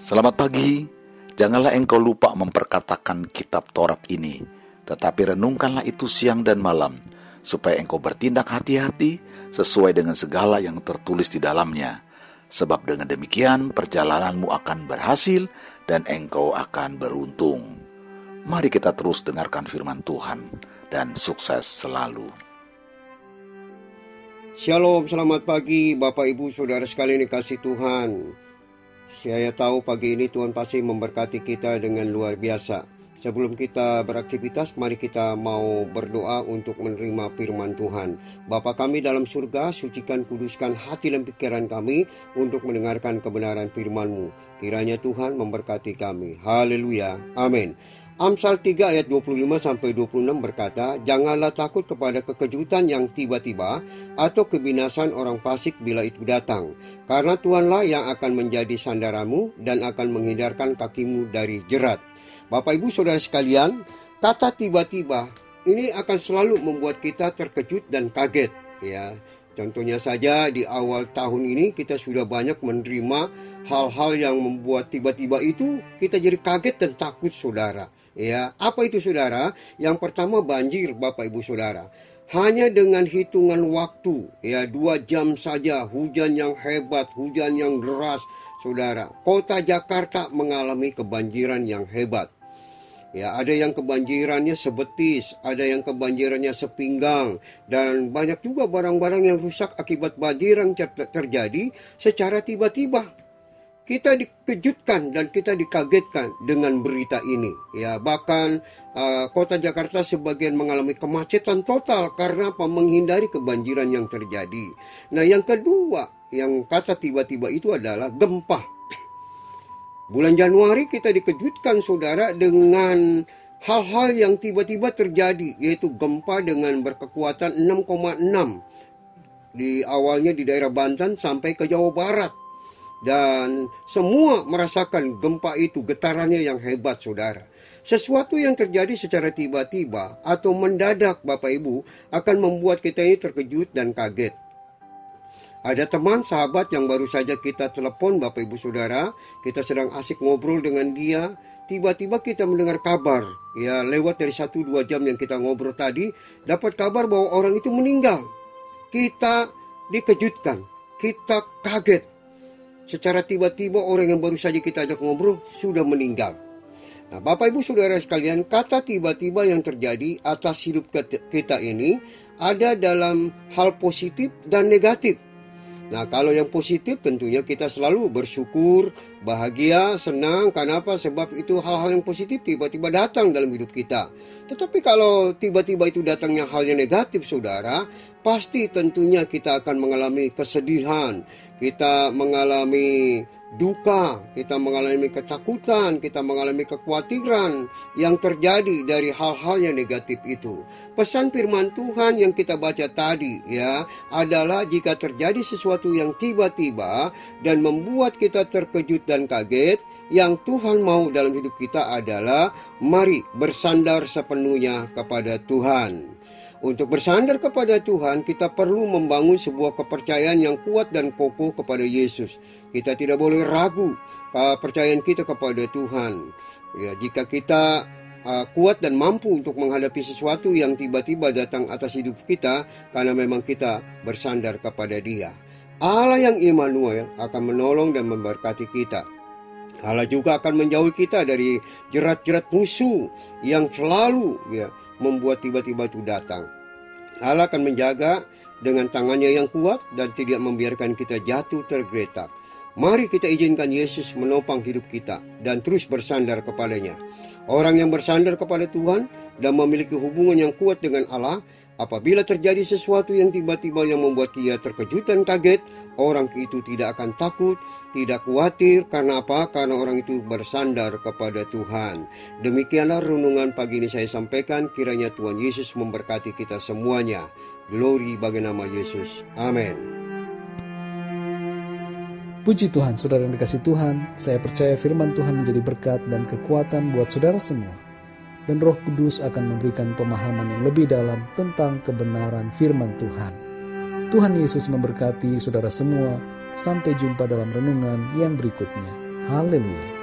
Selamat pagi. Janganlah engkau lupa memperkatakan kitab Taurat ini, tetapi renungkanlah itu siang dan malam, supaya engkau bertindak hati-hati sesuai dengan segala yang tertulis di dalamnya. Sebab dengan demikian perjalananmu akan berhasil dan engkau akan beruntung. Mari kita terus dengarkan firman Tuhan dan sukses selalu. Shalom, selamat pagi Bapak Ibu Saudara sekalian dikasih Tuhan. Saya tahu pagi ini Tuhan pasti memberkati kita dengan luar biasa. Sebelum kita beraktivitas, mari kita mau berdoa untuk menerima firman Tuhan. Bapa kami dalam surga, sucikan kuduskan hati dan pikiran kami untuk mendengarkan kebenaran firman-Mu. Kiranya Tuhan memberkati kami. Haleluya. Amin. Amsal 3 ayat 25 sampai 26 berkata, "Janganlah takut kepada kekejutan yang tiba-tiba atau kebinasan orang fasik bila itu datang, karena Tuhanlah yang akan menjadi sandaramu dan akan menghindarkan kakimu dari jerat." Bapak Ibu Saudara sekalian, kata tiba-tiba ini akan selalu membuat kita terkejut dan kaget, ya. Contohnya saja di awal tahun ini kita sudah banyak menerima hal-hal yang membuat tiba-tiba itu kita jadi kaget dan takut saudara. Ya, apa itu saudara? Yang pertama banjir Bapak Ibu Saudara. Hanya dengan hitungan waktu, ya dua jam saja hujan yang hebat, hujan yang deras, saudara. Kota Jakarta mengalami kebanjiran yang hebat. Ya, ada yang kebanjirannya sebetis, ada yang kebanjirannya sepinggang, dan banyak juga barang-barang yang rusak akibat banjir yang terjadi secara tiba-tiba kita dikejutkan dan kita dikagetkan dengan berita ini. Ya, bahkan uh, kota Jakarta sebagian mengalami kemacetan total karena apa? Menghindari kebanjiran yang terjadi. Nah, yang kedua, yang kata tiba-tiba itu adalah gempa. Bulan Januari kita dikejutkan saudara dengan hal-hal yang tiba-tiba terjadi yaitu gempa dengan berkekuatan 6,6 di awalnya di daerah Banten sampai ke Jawa Barat dan semua merasakan gempa itu getarannya yang hebat saudara. Sesuatu yang terjadi secara tiba-tiba atau mendadak Bapak Ibu akan membuat kita ini terkejut dan kaget. Ada teman sahabat yang baru saja kita telepon Bapak Ibu Saudara, kita sedang asik ngobrol dengan dia, tiba-tiba kita mendengar kabar, ya lewat dari satu dua jam yang kita ngobrol tadi, dapat kabar bahwa orang itu meninggal. Kita dikejutkan, kita kaget, secara tiba-tiba orang yang baru saja kita ajak ngobrol sudah meninggal. Nah, Bapak Ibu Saudara sekalian, kata tiba-tiba yang terjadi atas hidup kita ini ada dalam hal positif dan negatif. Nah, kalau yang positif tentunya kita selalu bersyukur, bahagia, senang. Kenapa? Sebab itu hal-hal yang positif tiba-tiba datang dalam hidup kita. Tetapi kalau tiba-tiba itu datangnya hal yang negatif, saudara, pasti tentunya kita akan mengalami kesedihan, kita mengalami duka, kita mengalami ketakutan, kita mengalami kekhawatiran yang terjadi dari hal-hal yang negatif itu. Pesan firman Tuhan yang kita baca tadi ya adalah jika terjadi sesuatu yang tiba-tiba dan membuat kita terkejut dan kaget, yang Tuhan mau dalam hidup kita adalah mari bersandar sepenuhnya kepada Tuhan. Untuk bersandar kepada Tuhan, kita perlu membangun sebuah kepercayaan yang kuat dan kokoh kepada Yesus. Kita tidak boleh ragu kepercayaan kita kepada Tuhan. Ya, jika kita uh, kuat dan mampu untuk menghadapi sesuatu yang tiba-tiba datang atas hidup kita, karena memang kita bersandar kepada Dia. Allah yang Immanuel akan menolong dan memberkati kita. Allah juga akan menjauhi kita dari jerat-jerat musuh yang selalu ya membuat tiba-tiba itu datang. Allah akan menjaga dengan tangannya yang kuat dan tidak membiarkan kita jatuh tergeletak. Mari kita izinkan Yesus menopang hidup kita dan terus bersandar kepadanya. Orang yang bersandar kepada Tuhan dan memiliki hubungan yang kuat dengan Allah Apabila terjadi sesuatu yang tiba-tiba yang membuat dia terkejut dan kaget, orang itu tidak akan takut, tidak khawatir. Karena apa? Karena orang itu bersandar kepada Tuhan. Demikianlah renungan pagi ini saya sampaikan. Kiranya Tuhan Yesus memberkati kita semuanya. Glory bagi nama Yesus. Amin. Puji Tuhan, saudara yang dikasih Tuhan. Saya percaya firman Tuhan menjadi berkat dan kekuatan buat saudara semua dan Roh Kudus akan memberikan pemahaman yang lebih dalam tentang kebenaran firman Tuhan. Tuhan Yesus memberkati saudara semua. Sampai jumpa dalam renungan yang berikutnya. Haleluya.